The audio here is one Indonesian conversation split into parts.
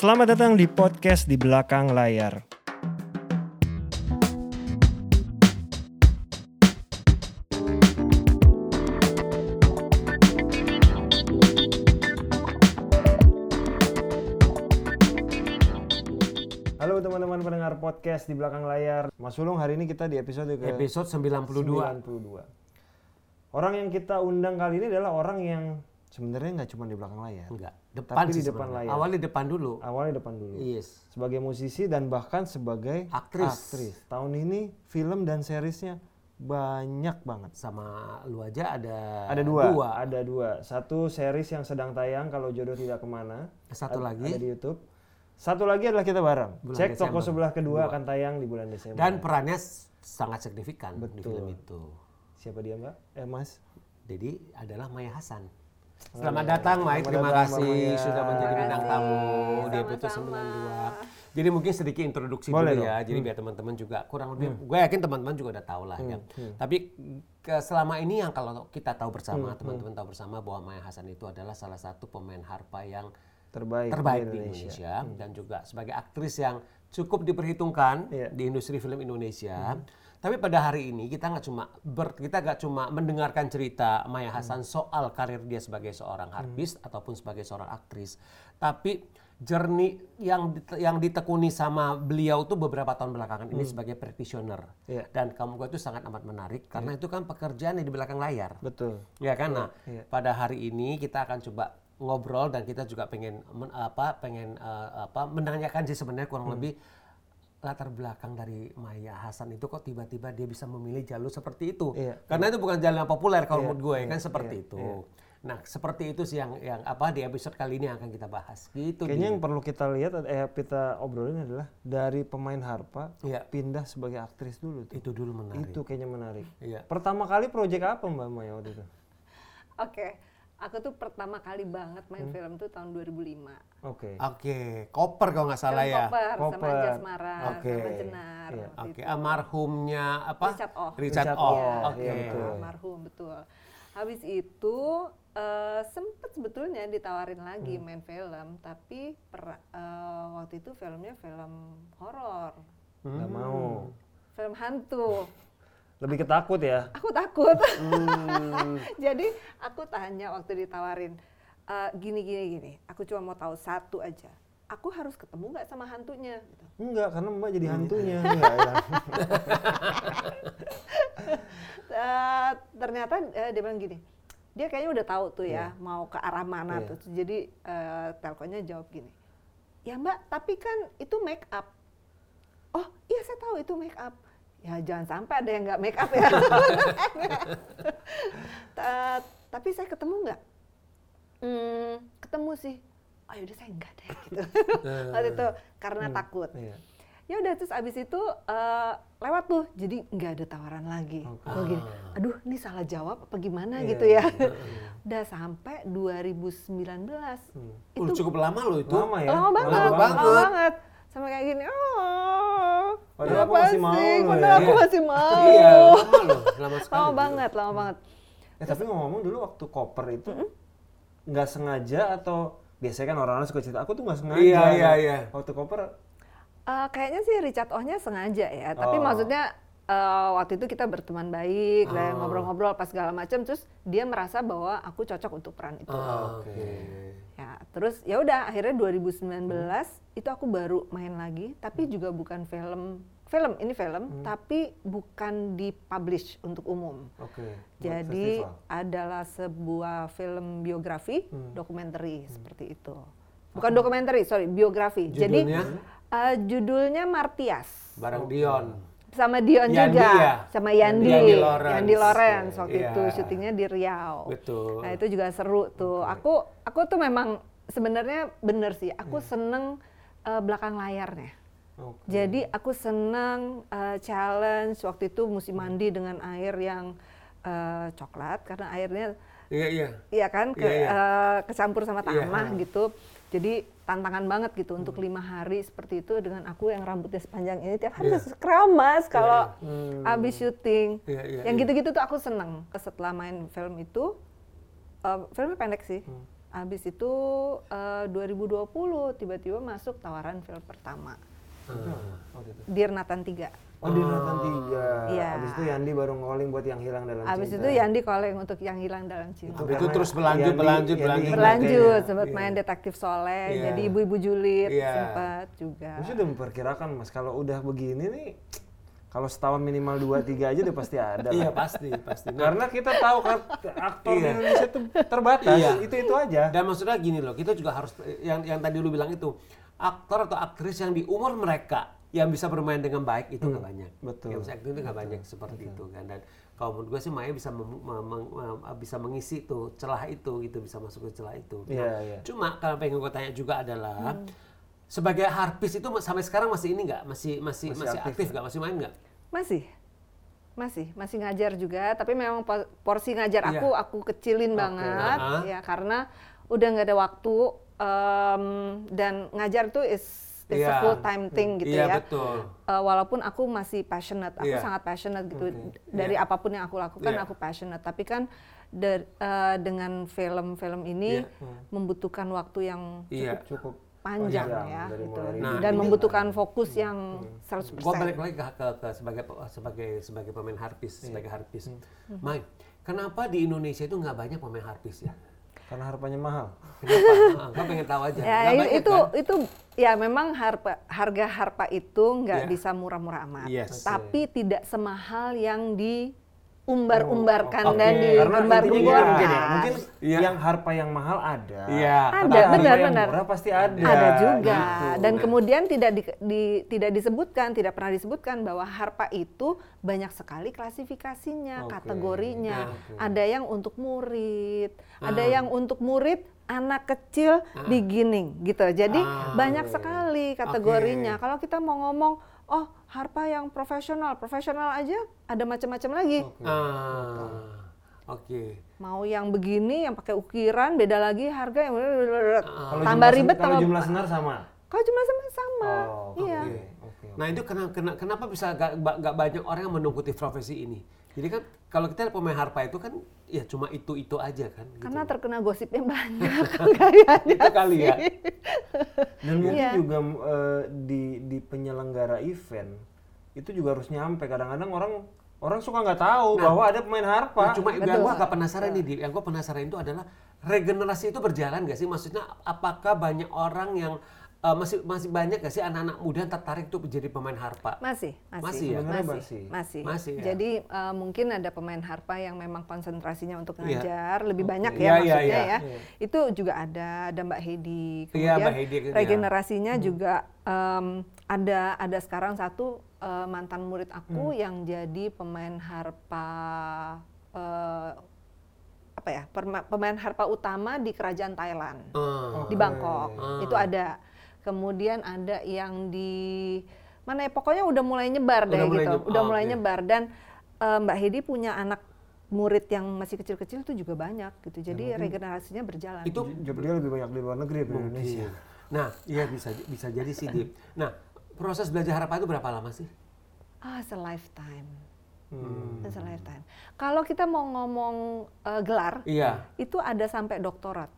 Selamat datang di podcast di belakang layar. Halo teman-teman pendengar podcast di belakang layar. Mas Sulung hari ini kita di episode ke Episode 92. 92. Orang yang kita undang kali ini adalah orang yang sebenarnya nggak cuma di belakang layar. Enggak, depan Tapi di depan sebenarnya. layar. Awalnya depan dulu. Awalnya depan dulu. Yes. Sebagai musisi dan bahkan sebagai Aktris. Tahun ini film dan seriesnya banyak banget. Sama lu aja ada Ada dua, ada dua. Satu series yang sedang tayang kalau jodoh tidak ke mana. Satu Ad- lagi. ada di YouTube. Satu lagi adalah kita bareng. Bulan Cek toko Desember. sebelah kedua akan tayang di bulan Desember. Dan perannya sangat signifikan di Betul. film itu. siapa dia mbak? Eh mas. Jadi adalah Maya Hasan. Selamat datang Mai, Selamat terima datang, kasih sudah menjadi bintang tamu di episode Sama-sama. 92. Jadi mungkin sedikit introduksi Boleh dulu dong. ya. Jadi biar teman-teman juga kurang lebih gue yakin teman-teman juga udah tahu lah ya. Tapi ke selama ini yang kalau kita tahu bersama, teman-teman tahu bersama bahwa Maya Hasan itu adalah salah satu pemain harpa yang Terbaik, terbaik di di Indonesia. Indonesia dan juga sebagai aktris yang cukup diperhitungkan Iya. di industri film Indonesia. Tapi pada hari ini kita nggak cuma ber, kita nggak cuma mendengarkan cerita Maya Hasan soal karir dia sebagai seorang harpis ataupun sebagai seorang aktris, tapi journey yang yang ditekuni sama beliau tuh beberapa tahun belakangan ini sebagai practitioner. Iya. Dan kamu gue itu sangat amat menarik karena itu kan pekerjaan yang di belakang layar. Betul. Ya kan, nah iya. pada hari ini kita akan coba ngobrol dan kita juga pengen men- apa pengen eh, apa menanyakan sih sebenarnya kurang Hmm. lebih latar belakang dari Maya Hasan itu kok tiba-tiba dia bisa memilih jalur seperti itu. Iya, Karena itu bukan jalan yang populer kalau Iya, menurut gue iya, kan seperti iya, itu. Nah, seperti itu sih yang yang apa di episode kali ini yang akan kita bahas. Gitu. Kayaknya yang perlu kita lihat eh kita obrolin adalah dari pemain harpa Iya. pindah sebagai aktris dulu tuh. itu dulu menarik. Itu kayaknya menarik. Iya. Pertama kali proyek apa Mbak Maya waktu itu? Oke, aku tuh pertama kali banget main Hmm. film tuh tahun 2005. Oke. Oke, koper kalau nggak salah Film ya. Koper, sama Koper. Jasmara, Oke. sama Jenar. Iya. waktu Oke, itu. almarhumnya apa? Richard Oh. Richard Richard Oh. Oh. Iya, Oke. Iya, betul. almarhum betul. Habis itu eh, sempet sebetulnya ditawarin lagi Hmm. main film, tapi per- eh, waktu itu filmnya film horor, Nggak mau. film hantu. Lebih ketakut ya. Aku takut. Hmm. Jadi aku tanya waktu ditawarin "Eh, gini gini gini. Aku cuma mau tahu satu aja. Aku harus ketemu nggak sama hantunya? Gitu. Enggak, karena Mbak jadi hantunya. Enggak, ya. Eh, ternyata eh, dia bilang gini. Dia kayaknya udah tahu tuh ya Iya. mau ke arah mana Iya. tuh. Jadi eh, teleponnya jawab gini. Ya Mbak, tapi kan itu make up. Oh iya saya tahu itu make up. Ya jangan sampai ada yang nggak make up ya. Ta- tapi saya ketemu nggak? Hmm, ketemu sih. Oh yaudah saya enggak deh gitu. Waktu itu karena takut. Iya. Ya udah terus abis itu eh, lewat tuh, jadi nggak ada tawaran lagi. Oke. Gue gini, aduh ini salah jawab apa gimana Iya, gitu ya. udah sampai 2019. Hmm. Uh, cukup lama loh itu. Lama ya? Lama banget, Lama lama banget. banget. Sama kayak gini, oh, Padahal aku masih mau Padahal ya. aku masih mau. Iya, lama loh, lama sekali. Lama dulu. banget, lama banget. Eh, tapi ngomong-ngomong dulu waktu koper itu nggak sengaja atau biasanya kan orang-orang suka cerita aku tuh nggak sengaja. Iya, iya, iya. Waktu koper Eh, kayaknya sih Richard Oh-nya sengaja ya, tapi Oh. maksudnya eh, waktu itu kita berteman baik, dan Oh. ngobrol-ngobrol pas segala macam, terus dia merasa bahwa aku cocok untuk peran itu. Ah, Oke. Oke. Ya, terus ya udah akhirnya 2019 itu aku baru main lagi, tapi juga bukan film film ini film, tapi bukan dipublish untuk umum. Oke. buat Jadi festival. adalah sebuah film biografi, Hmm. dokumenter seperti itu. Bukan dokumenter, sorry, biografi. Jadi Judulnya? eh, judulnya Martias Bareng Dion. Sama Dion Yandi juga, ya? sama Yandi, Yandi Lawrence. Yandi Lawrence waktu Iya. itu syutingnya di Riau. Betul. Nah itu juga seru tuh. Aku aku tuh memang sebenarnya bener sih. Aku seneng eh, belakang layarnya. Oke. Jadi aku seneng eh, challenge waktu itu mesti mandi dengan air yang eh, coklat karena airnya Iya, iya. Iya kan, ke, Iya, iya. eh, kecampur sama Iya. tanah gitu. Jadi tantangan banget gitu untuk lima hari seperti itu dengan aku yang rambutnya sepanjang ini tiap hari Iya. harus keramas kalau Hmm. habis syuting. Iya, iya, yang iya. gitu-gitu tuh aku seneng. Setelah main film itu, eh, filmnya pendek sih, Habis itu eh, 2020 tiba-tiba masuk tawaran film pertama Itu. Dirnatan 3. Oh di Nathan tiga. Iya. Abis itu Yandi baru calling buat yang hilang dalam Habis cinta. itu Yandi calling untuk yang hilang dalam cinta. Itu karena terus berlanjut, Yandi- berlanjut, Yandi berlanjut. Berlanjut, sempat Iya. main detektif Soleh, Iya. jadi ibu-ibu julid Iya. sempat juga. Gue sudah memperkirakan mas kalau udah begini nih, kalau setahun minimal dua tiga aja udah pasti ada. Iya pasti pasti. Nah, Karena kita tahu kan aktor di Iya. Indonesia tuh terbatas, Iya. itu itu aja. Dan maksudnya gini loh, kita juga harus yang yang tadi lu bilang itu aktor atau aktris yang di umur mereka yang bisa bermain dengan baik itu nggak banyak. betul. Yang bisa acting itu nggak banyak seperti itu kan. Dan kalau menurut gue sih Maya bisa mem- mem- mem- bisa mengisi tuh celah itu gitu bisa masuk ke celah itu. Nah, Iya, iya. Cuma kalau pengen gue tanya juga adalah sebagai harpis itu sampai sekarang masih ini nggak masih masih Masih masih, aktif aktif nggak masih main nggak? Masih. Masih, masih ngajar juga, tapi memang po- porsi ngajar Iya. aku aku kecilin banget Aha. ya karena udah nggak ada waktu em, dan ngajar tuh is, is a Iya. full time thing gitu Iya, ya. betul. Eh, walaupun aku masih passionate, aku Iya. sangat passionate gitu dari apa pun yang aku lakukan Iya. aku passionate. Tapi kan da- eh, dengan film-film ini Iya. membutuhkan waktu yang Iya. Cukup panjang panjang ya gitu. Nah, dan ini- membutuhkan fokus yang 100%. Gua balik lagi ke, ke, ke sebagai sebagai sebagai pemain harpis, sebagai harpis. Mai, kenapa di Indonesia itu nggak banyak pemain harpis ya? Karena harganya mahal. Kenapa? Pengen tahu aja. Ya banyak, itu kan? itu ya memang harpa, harga harpa itu nggak Iya. bisa murah-murah amat. Yes. Tapi tidak semahal yang diumbar-umbarkan Oke, dan karena intinya gini digembar-gemborkan. mungkin ya, mungkin Iya. yang harpa yang mahal ada. Iya. Ada, Tapi harpa benar, yang benar. murah pasti ada. Ada juga. gitu. Dan kemudian tidak di, di- tidak disebutkan, tidak pernah disebutkan bahwa harpa itu banyak sekali klasifikasinya, Oke. kategorinya. Oke. Ada yang untuk murid, ada Ah. yang untuk murid anak kecil beginning gitu. Jadi Ah. banyak sekali kategorinya. Kalau kita mau ngomong, oh harpa yang profesional, profesional aja ada macam-macam lagi. Ah, Oke. Mau yang begini, yang pakai ukiran, beda lagi harga yang Kalau tambah jumlah ribet, Kalau tambah jumlah senar sama. kalau jumlah sama sama. Oh, iya. oke, oke. Nah itu kenapa, kenapa bisa gak, gak banyak orang yang mengikuti profesi ini? Jadi kan kalau kita lihat pemain harpa itu kan ya cuma itu-itu aja kan. gitu. Karena terkena gosipnya banyak kayaknya. itu kali ya. Dan mungkin Iya. juga eh, di di penyelenggara event itu juga harus nyampe. Kadang-kadang orang orang suka nggak tahu bahwa ada pemain harpa. Nah, cuma yang gue agak penasaran nih, Di. yang gue penasaran itu adalah regenerasi itu berjalan gak sih? Maksudnya apakah banyak orang yang eh, masih masih banyak gak sih anak-anak muda yang tertarik tuh menjadi pemain harpa? Masih, masih. Masih ya? Masih, masih. masih. Masih ya? Jadi eh, mungkin ada pemain harpa yang memang konsentrasinya untuk Iya. ngajar lebih banyak Iya, ya iya, maksudnya iya. ya. Itu juga ada, ada Mbak Hedi. Iya, Kemudian Mbak Hedi, iya. regenerasinya juga em, ada ada sekarang satu eh, mantan murid aku yang jadi pemain harpa eh, apa ya pemain harpa utama di kerajaan Thailand Ah. di Bangkok Ah. itu ada kemudian ada yang di mana ya pokoknya udah mulai nyebar Udah deh mulai gitu nye- udah oh, mulai nyebar dan eh, Mbak Hedi punya anak murid yang masih kecil-kecil itu juga banyak gitu jadi regenerasinya berjalan Itu dia lebih banyak di luar negeri daripada Indonesia. Nah, iya bisa bisa jadi sih, Dip. Nah, proses belajar harpa itu berapa lama sih? ah a lifetime Hmm. It's a lifetime kalau kita mau ngomong eh, gelar Iya. itu ada sampai doktorat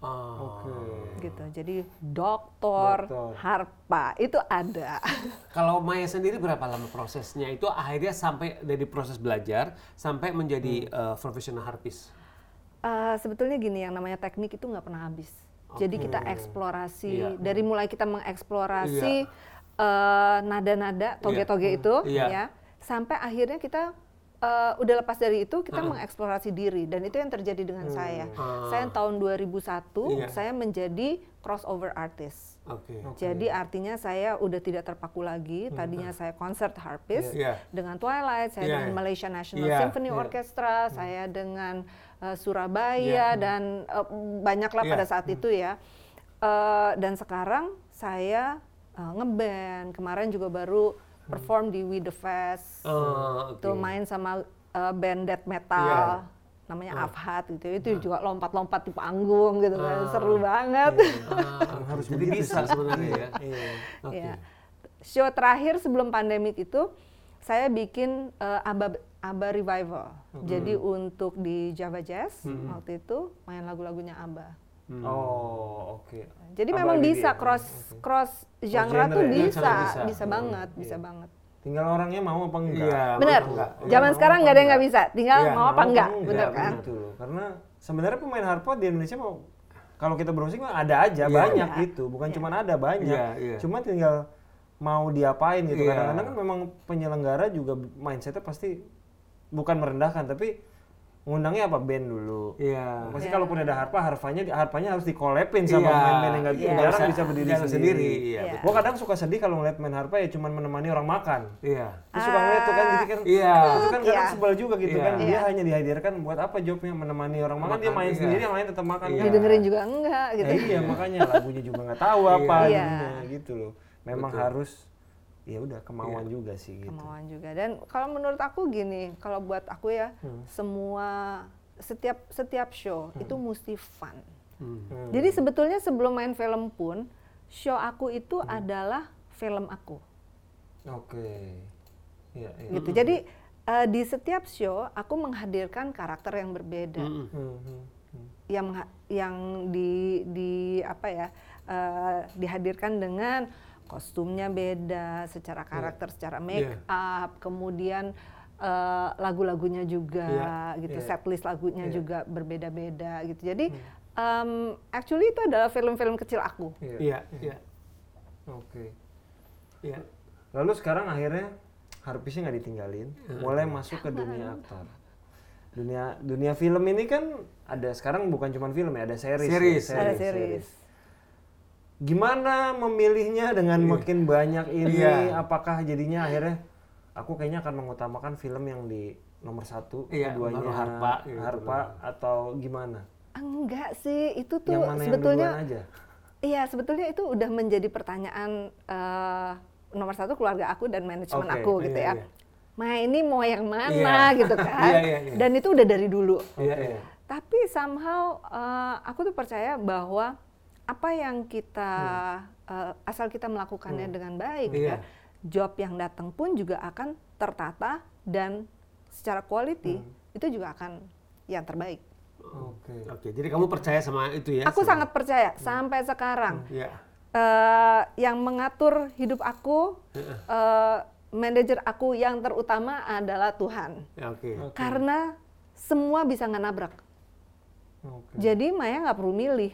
Oh. Oke. gitu jadi doktor, Doktor. harpa itu ada Kalau Maya sendiri berapa lama prosesnya? Itu akhirnya sampai dari proses belajar sampai menjadi eh, profesional harpis. Eh, sebetulnya gini yang namanya teknik itu nggak pernah habis. Jadi kita eksplorasi Iya. dari mulai kita mengeksplorasi eh, nada-nada toge-toge itu Iya. ya sampai akhirnya kita eh, udah lepas dari itu kita mengeksplorasi diri dan itu yang terjadi dengan saya. Saya tahun 2001 Iya. saya menjadi crossover artist. Oke. Jadi artinya saya udah tidak terpaku lagi. Tadinya saya concert harpist Iya. dengan Twilight, saya Iya. dengan Malaysia National Iya, Symphony iya. Orchestra, saya dengan uh, Surabaya Iya. dan uh, banyaklah Iya. pada saat itu ya. Uh, dan sekarang saya uh, ngeband. Kemarin juga baru perform di We The Fest. Oh, oke. Tuh main sama uh, band death metal. Iya. namanya Afhat gitu itu juga lompat-lompat di panggung gitu kan seru banget Ah, Harus jadi bisa sebenarnya ya. Iya. Oke. Ya. Show terakhir sebelum pandemik itu saya bikin eh, ABBA ABBA revival. Jadi untuk di Java Jazz waktu itu main lagu-lagunya ABBA. Oh, oke. Jadi Apalagi memang dia? bisa cross cross genre genre tuh ya? bisa, Bisa, bisa, bisa. banget, bisa banget. Tinggal orangnya mau apa enggak. Iya, enggak. Iya, Zaman mau sekarang nggak ada yang nggak enggak. bisa, tinggal Iya, mau apa enggak, bener kan? Gitu loh. Karena sebenarnya pemain harpa di Indonesia mau kalau kita browsing mah ada aja Iya, banyak iya. gitu, bukan cuma ada banyak. Iya, iya. Cuma tinggal mau diapain gitu. Iya. Kadang-kadang kan memang penyelenggara juga mindsetnya pasti bukan merendahkan tapi ngundangnya apa band dulu. Iya. Pasti Iya. kalaupun ada harpa, harpanya harpanya harus dikolepin sama Iya. main-main yang jarang Bisa- bisa berdiri sendiri. sendiri, iya, Iya. Gua kadang suka sedih kalau ngeliat main harpa ya cuman menemani orang makan. Iya. Terus suka ngeliat tuh kan jadi kan Iya. itu kan kadang Iya. sebel juga gitu Iya. kan dia Iya. hanya dihadirkan buat apa jobnya menemani orang makan, dia Makan, main iya. sendiri yang lain tetap makan Iya. kan. Didengerin juga enggak gitu. Ya, iya makanya lagunya juga nggak tahu apa jadinya, gitu loh memang harus ya udah kemauan Iya. juga sih gitu kemauan juga dan kalau menurut aku gini kalau buat aku ya Hmm. semua setiap setiap show itu mesti fun Hmm. Hmm. jadi sebetulnya sebelum main film pun show aku itu Hmm. adalah film aku oke Iya, iya. gitu jadi eh, di setiap show aku menghadirkan karakter yang berbeda. Hmm, hmm, hmm. yang yang di di apa ya eh, dihadirkan dengan kostumnya beda secara karakter secara make up kemudian eh, lagu-lagunya juga Iya, gitu iya. setlist lagunya Iya. juga berbeda-beda gitu. Jadi em, actually itu adalah film-film kecil aku. Iya, Iya, iya, oke. Iya. lalu sekarang akhirnya harpisnya nggak ditinggalin mulai masuk ke dunia aktor. Dunia dunia film ini kan ada sekarang bukan cuma film ya ada series ya, Series, ada series Gimana memilihnya dengan makin banyak ini? Iya. Apakah jadinya akhirnya aku kayaknya akan mengutamakan film yang di nomor satu, Iya, keduanya Harpa, gitu. Iya, atau gimana? enggak sih itu tuh yang mana sebetulnya yang aja? Iya, sebetulnya itu udah menjadi pertanyaan eh, nomor satu keluarga aku dan manajemen Oke, aku gitu iya, ya. iya. Ma ini mau yang mana Iya. gitu kan? Iya, iya, iya. Dan itu udah dari dulu. Iya, Oke. iya. Tapi somehow eh, aku tuh percaya bahwa apa yang kita eh, asal kita melakukannya dengan baik, Iya. ya, job yang datang pun juga akan tertata dan secara quality itu juga akan yang terbaik. Oke. Oke, jadi kamu percaya sama itu ya? Aku sama- sangat percaya sampai sekarang. Iya. eh, yang mengatur hidup aku, eh, manajer aku yang terutama adalah Tuhan. Ya, Oke. Karena semua bisa nggak nabrak. Oke. Jadi Maya nggak perlu milih.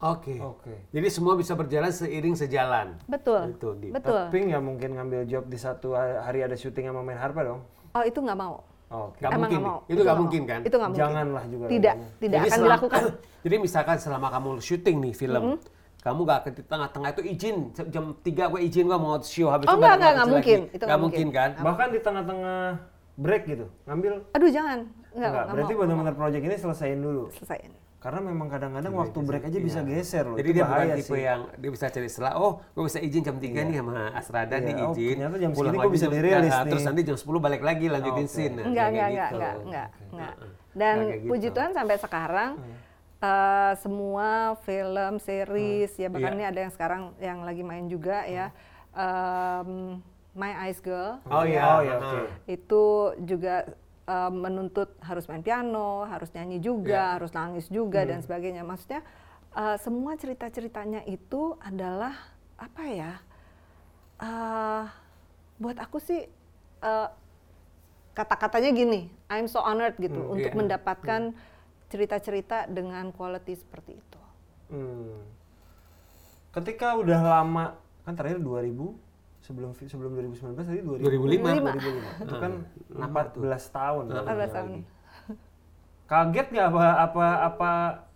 Oke. Oke. Jadi semua bisa berjalan seiring sejalan. Betul. Itu, Di. Betul. Tapi nggak mungkin ngambil job di satu hari ada syuting sama main harpa dong? Oh itu nggak mau. Oke. Nggak Emang mungkin. nggak mau. Itu nggak mungkin kan? Itu nggak mungkin. Janganlah juga. Tidak, tidak Jadi akan selama- dilakukan. Jadi misalkan selama kamu syuting nih film, kamu nggak ke tengah-tengah itu izin jam 3 gue izin gue mau show habis Oh, itu nggak, balik nggak, lagi nggak lagi. mungkin. Itu Nggak nggak mungkin mungkin. kan? Bahkan di tengah-tengah break gitu, ngambil Aduh jangan. Nggak, Enggak, nggak berarti benar-benar project ini selesaiin dulu. Selesaiin. Karena memang kadang-kadang waktu break aja bisa geser loh. Jadi itu dia bukan tipe sih. yang dia bisa cari setelah, oh gue bisa izin jam 3 nih sama Asrada Iya, nih oh, izin. ternyata jam pulang gua bisa dirilis nah, nih. Terus nanti jam 10 balik lagi lanjutin Oke. scene. Nah, Enggak, enggak, enggak, gitu. enggak, enggak, enggak. Heeh. Dan Nggak kayak gitu. puji Tuhan sampai sekarang eh, semua film, series, ya bahkan Iya. ini ada yang sekarang yang lagi main juga ya. em, My Eyes Girl Oh iya. Oh, iya, oke. itu juga eh, menuntut harus main piano, harus nyanyi juga, Iya. harus nangis juga dan sebagainya. Maksudnya eh, semua cerita-ceritanya itu adalah apa ya? eh, buat aku sih eh, kata-katanya gini, I'm so honored gitu Hmm, untuk iya. mendapatkan cerita-cerita dengan quality seperti itu. Hmm. Ketika udah lama kan terakhir 2000 sebelum sebelum 2019 tadi 2000, 2005. 2005. Itu kan 14 tahun. kan 14 lagi. tahun. Kaget nggak apa apa apa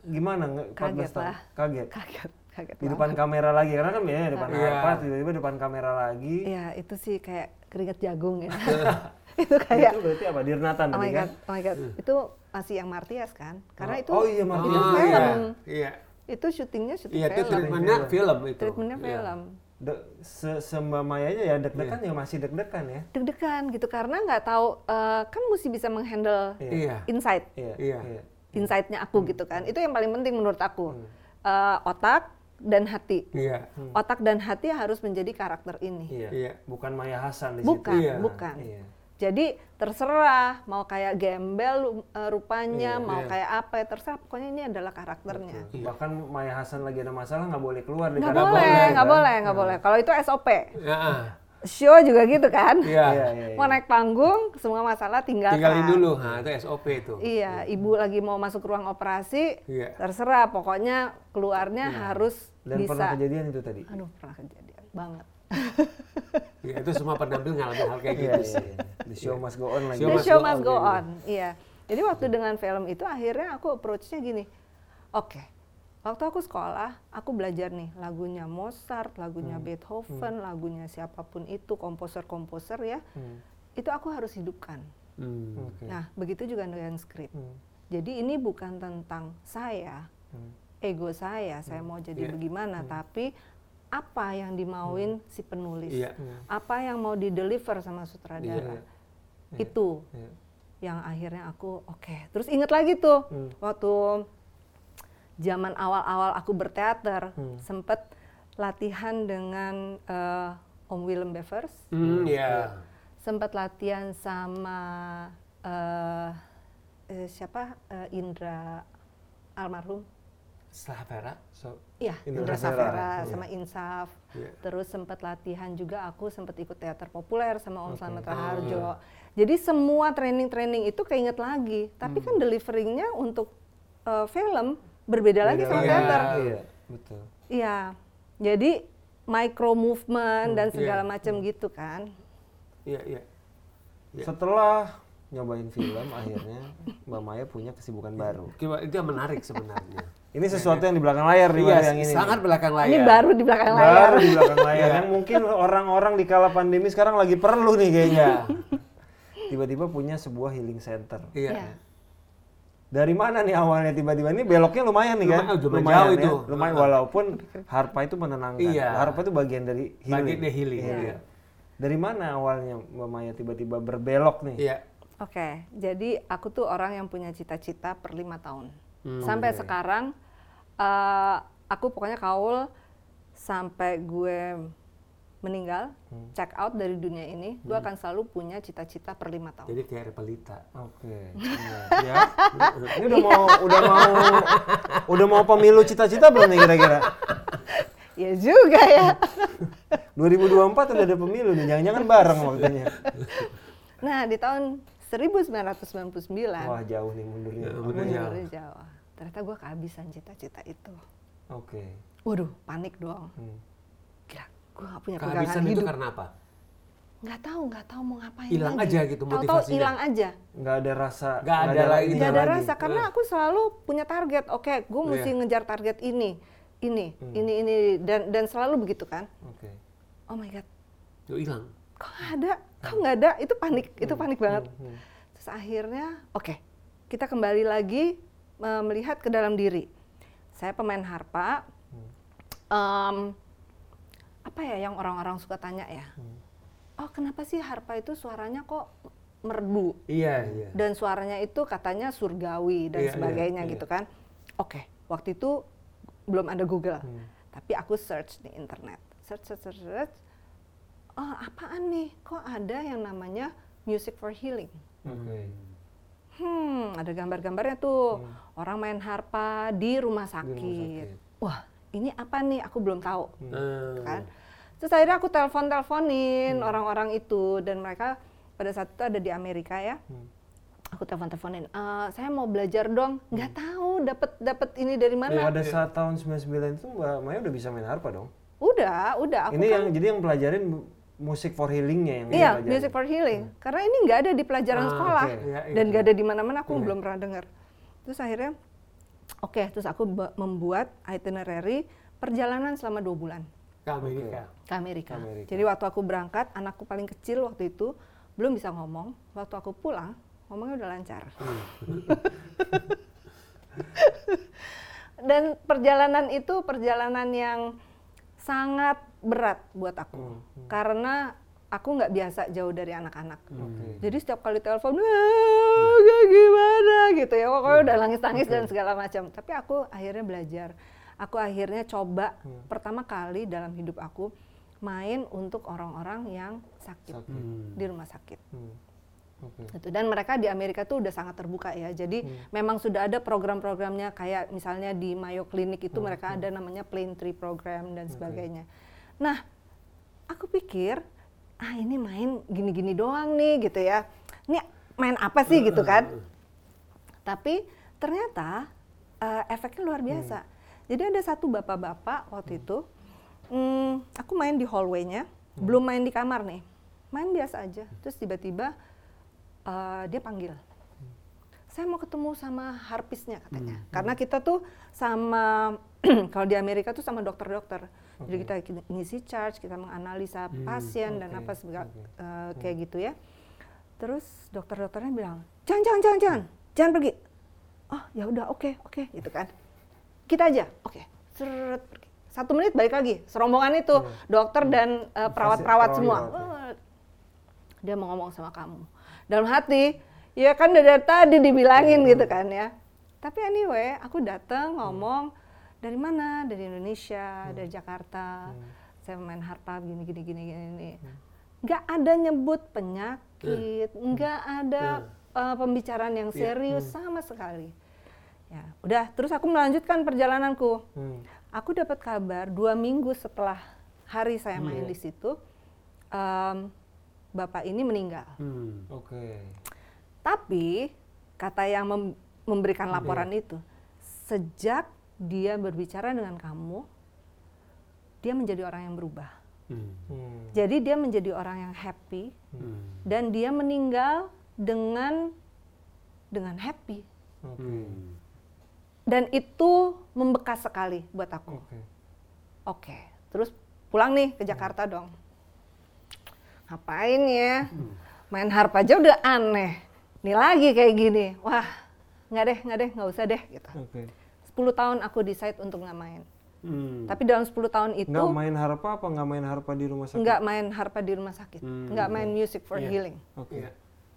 gimana nge- 14 Kaget tahun? lah. Kaget. Kaget, kaget Di banget. depan kamera lagi karena kan biasanya depan Iya. apa tiba-tiba depan kamera lagi. Iya, itu sih kayak keringat jagung ya. itu kayak Itu berarti apa? Dirnatan Oh my tadi kan? god, oh my god. Itu masih yang Martias kan? Karena Oh, itu oh iya, Martias. itu Oh, film. iya. Iya. Itu syutingnya syuting Iya, itu film. treatmentnya film itu. Treatmentnya Iya. film. De, se sembah mayanya ya deg-degan ya masih deg-degan ya. Deg-degan gitu karena nggak tahu eh, kan mesti bisa menghandle Iya. insight, Iya. Iya. insightnya aku gitu kan. Itu yang paling penting menurut aku. Eh, otak dan hati. Iya. Otak dan hati harus menjadi karakter ini. Iya. Iya. Bukan Maya Hasan di situ. Bukan, Iya. bukan. Iya. Jadi terserah mau kayak gembel eh, rupanya, Iya, mau iya. kayak apa, ya terserah. Pokoknya ini adalah karakternya. Betul. Bahkan Maya Hasan lagi ada masalah nggak boleh keluar di Nggak boleh, kan? nggak boleh, nggak boleh. Kalau itu SOP, Ya, ah. show juga gitu kan. Iya. Iya, iya, iya. Mau naik panggung, semua masalah tinggalkan. Tinggalin dulu. Nah, itu SOP itu. Iya, ibu lagi mau masuk ruang operasi, Iya. terserah. Pokoknya keluarnya harus Dan pernah bisa. kejadian itu tadi. Aduh, pernah kejadian banget. Ya, itu semua penampil ngalamin hal kayak Iya, gitu iya, sih. iya. The show must go on lagi. Show The show go must on, go gitu. on. Iya. Jadi waktu dengan film itu akhirnya aku approach-nya gini. Oke. Waktu aku sekolah, aku belajar nih lagunya Mozart, lagunya Hmm. Beethoven, lagunya siapa pun itu, komposer-komposer ya. Hmm. Itu aku harus hidupkan. Hmm. Oke. Nah, begitu juga dengan skrip. Hmm. Jadi ini bukan tentang saya, Hmm. ego saya, saya mau jadi Iya. bagaimana, tapi apa yang dimauin si penulis, Iya. apa yang mau dideliver sama Iya. sutradara, itu Iya. yang akhirnya aku oke. Terus inget lagi tuh Hmm. waktu zaman awal-awal aku berteater, Hmm. sempet latihan dengan eh, Om Willem Bevers, Hmm, ya. sempat latihan sama eh, eh, siapa Eh, Indra almarhum Setelah Vera. So, Iya, Indra Safera, Safera iya. sama Insaf. Iya. Terus sempat latihan juga aku sempat ikut teater populer sama Om Oke. Slamet Oh, Raharjo. Jadi semua training-training itu keinget lagi. Tapi Hmm. kan deliveringnya untuk uh, film berbeda lagi sama teater. Iya, betul. Iya. Jadi micro movement dan segala Iya. macam gitu kan. Iya, iya. Iya. Setelah nyobain film, akhirnya Mbak Maya punya kesibukan baru. Coba, itu yang menarik sebenarnya. Ini sesuatu yang di belakang layar nih, Iya, yang ini. sangat belakang layar. Ini baru di belakang layar. baru di belakang layar. yang mungkin orang-orang di kala pandemi sekarang lagi perlu nih kayaknya. Tiba-tiba punya sebuah healing center. Iya. Iya. Dari mana nih awalnya tiba-tiba ini beloknya lumayan nih kan? Lumayan, lumayan jauh ya. itu. Lumayan walaupun harpa itu menenangkan. Iya. Harpa itu bagian dari healing. Bagian dari healing, iya. Dari mana awalnya Mbak Maya tiba-tiba berbelok nih? Iya. Oke, jadi aku tuh orang yang punya cita-cita per lima tahun. Hmm, sampai sekarang, eh, aku pokoknya kaul sampai gue meninggal, Hmm. check out dari dunia ini, gue akan selalu punya cita-cita per lima tahun. Jadi kayak Repelita. Oke. iya. ya. Ini udah mau udah mau udah mau pemilu cita-cita belum nih kira-kira? Ya juga ya. 2024 udah ada pemilu nih, jangan-jangan bareng waktunya. nah di tahun 1999, Wah jauh nih mundurnya. Ya, udah jauh. jauh. Ternyata gue kehabisan cita-cita itu. Oke. Waduh, panik dong. Hmm. Gila, gue gak punya Kehabisan pegangan itu hidup. karena apa? Nggak tahu, nggak tahu mau ngapain Hilang lagi. aja gitu motivasinya. hilang aja. Nggak ada rasa. Nggak ada lagi. ininya Gak ada lagi. rasa karena aku selalu punya target. Oke, gue mesti Iya. ngejar target ini, ini, ini, ini, dan dan selalu begitu kan. Oke. Oh my god, Yuk hilang. kok nggak ada? Kok nggak ada? Itu panik, itu panik banget. Hmm. Terus akhirnya, oke, kita kembali lagi melihat ke dalam diri. Saya pemain harpa. Em, apa ya yang orang-orang suka tanya ya? Oh, kenapa sih harpa itu suaranya kok merdu? Iya, iya. dan suaranya itu katanya surgawi dan Iya, sebagainya iya, gitu kan. Oke, waktu itu belum ada Google, Hmm. tapi aku search di internet, search search search, search. Oh apaan nih? Kok ada yang namanya music for healing? Oke. Hmm, ada gambar-gambarnya tuh orang main harpa di rumah Hmm. Di rumah sakit. sakit. Wah, ini apa nih? Aku belum tahu Hmm. kan. Terus akhirnya aku telepon-teleponin Hmm. orang-orang itu dan mereka pada saat itu ada di Amerika ya. Hmm. Aku telepon-teleponin, "Eh, saya mau belajar dong. Nggak tahu dapat dapat ini dari Ya, mana. pada saat tahun 99 itu Mbak Maya udah bisa main harpa dong. Udah, udah aku ini kan yang jadi yang pelajarin mu- musik for healingnya yang Iya, music for healing. Karena ini nggak ada di pelajaran Ah, sekolah oke. Iya, iya. dan nggak ada di mana-mana. Aku belum pernah dengar. Terus akhirnya, oke, terus aku membuat itinerary perjalanan selama dua bulan Ke Amerika. ke Amerika. Ke Amerika. Jadi waktu aku berangkat, anakku paling kecil waktu itu belum bisa ngomong. Waktu aku pulang, ngomongnya udah lancar. Dan perjalanan itu perjalanan yang sangat berat buat aku, karena aku nggak biasa jauh dari anak-anak. Oke. Jadi setiap kali telepon, "Ah, kayak gimana gitu ya, pokoknya udah nangis-nangis dan segala macam. Tapi aku akhirnya belajar. Aku akhirnya coba pertama kali dalam hidup aku main untuk orang-orang yang sakit Sakit. Hmm. di rumah sakit. Hmm. Oke. Gitu. Dan mereka di Amerika tuh udah sangat terbuka ya. Jadi memang sudah ada program-programnya kayak misalnya di Mayo Clinic itu mereka ada namanya Plain Tree Program dan sebagainya. Nah, aku pikir ah ini main gini-gini doang nih gitu ya. Ini main apa sih gitu kan? Tapi ternyata eh, efeknya luar biasa. Jadi ada satu bapak-bapak waktu itu, hmm, aku main di hallway-nya, belum main di kamar nih, main biasa aja. Terus tiba-tiba eh, dia panggil, saya mau ketemu sama harpisnya katanya. Karena kita tuh sama kalau di Amerika tuh sama dokter-dokter. Jadi kita ngisi charge, kita menganalisa pasien dan oke, apa seba- oke. eh, kayak gitu ya. Terus dokter-dokternya bilang, jangan, jangan, jangan, jangan, jangan pergi. Oh ya udah, oke, oke, gitu kan. Kita aja, oke. Seret, pergi. Satu menit balik lagi, serombongan itu dokter dan eh, perawat-perawat Pasien- semua. Oh, dia mau ngomong sama kamu. Dalam hati, ya kan dari tadi dibilangin gitu kan ya. Tapi anyway, aku datang ngomong dari mana? Dari Indonesia, dari Jakarta. Saya main harpa gini gini gini gini. gini. Nggak ada nyebut penyakit, nggak ada uh, pembicaraan yang serius sama sekali. Ya, udah. Terus aku melanjutkan perjalananku. Hmm. Aku dapat kabar dua minggu setelah hari saya main di situ, em, bapak ini meninggal. Hmm. Oke. Tapi kata yang mem- memberikan laporan itu, sejak dia berbicara dengan kamu, dia menjadi orang yang berubah. Hmm. Hmm. Jadi dia menjadi orang yang happy Hmm. dan dia meninggal dengan dengan happy. Hmm. Dan itu membekas sekali buat aku. Oke. Oke, terus pulang nih ke Jakarta dong. Ngapain ya? Main harp aja udah aneh. Nih lagi kayak gini. Wah, nggak deh, nggak deh, nggak usah deh gitu. Oke. 10 tahun aku decide untuk nggak main. Hmm. Tapi dalam 10 tahun itu Nggak main harpa apa nggak main harpa di rumah sakit? nggak main harpa di rumah sakit, Hmm, nggak main music for Iya. healing. Oke. Iya.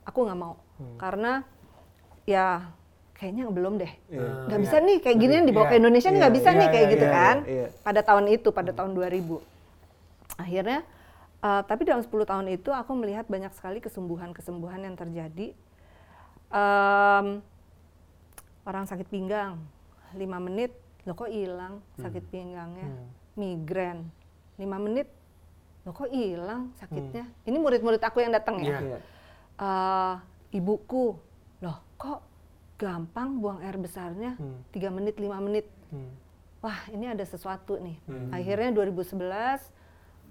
Aku nggak mau, karena ya kayaknya belum deh. Iya. Nggak bisa nih kayak gini dibawa Iya. ke Indonesia nih nggak Iya, bisa nih iya, kayak iya, gitu iya, kan. iya. Pada tahun itu, pada tahun 2000. Akhirnya, eh, tapi dalam 10 tahun itu aku melihat banyak sekali kesembuhan-kesembuhan yang terjadi. Em, orang sakit pinggang, 5 menit, loh kok hilang sakit pinggangnya, migrain, 5 menit, loh kok hilang sakitnya. Ini murid-murid aku yang datang ya. Iya. Iya. Eh, ibuku, loh kok gampang buang air besarnya, Hmm. 3 menit, 5 menit. Hmm. Wah ini ada sesuatu nih. Hmm. Akhirnya 2011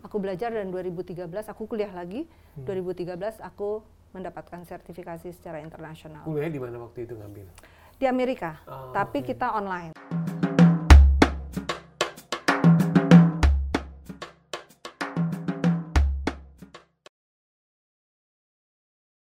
aku belajar dan 2013 aku kuliah lagi. Hmm. 2013 aku mendapatkan sertifikasi secara internasional Kuliahnya di mana waktu itu ngambil? Di Amerika. Oh, tapi kita online.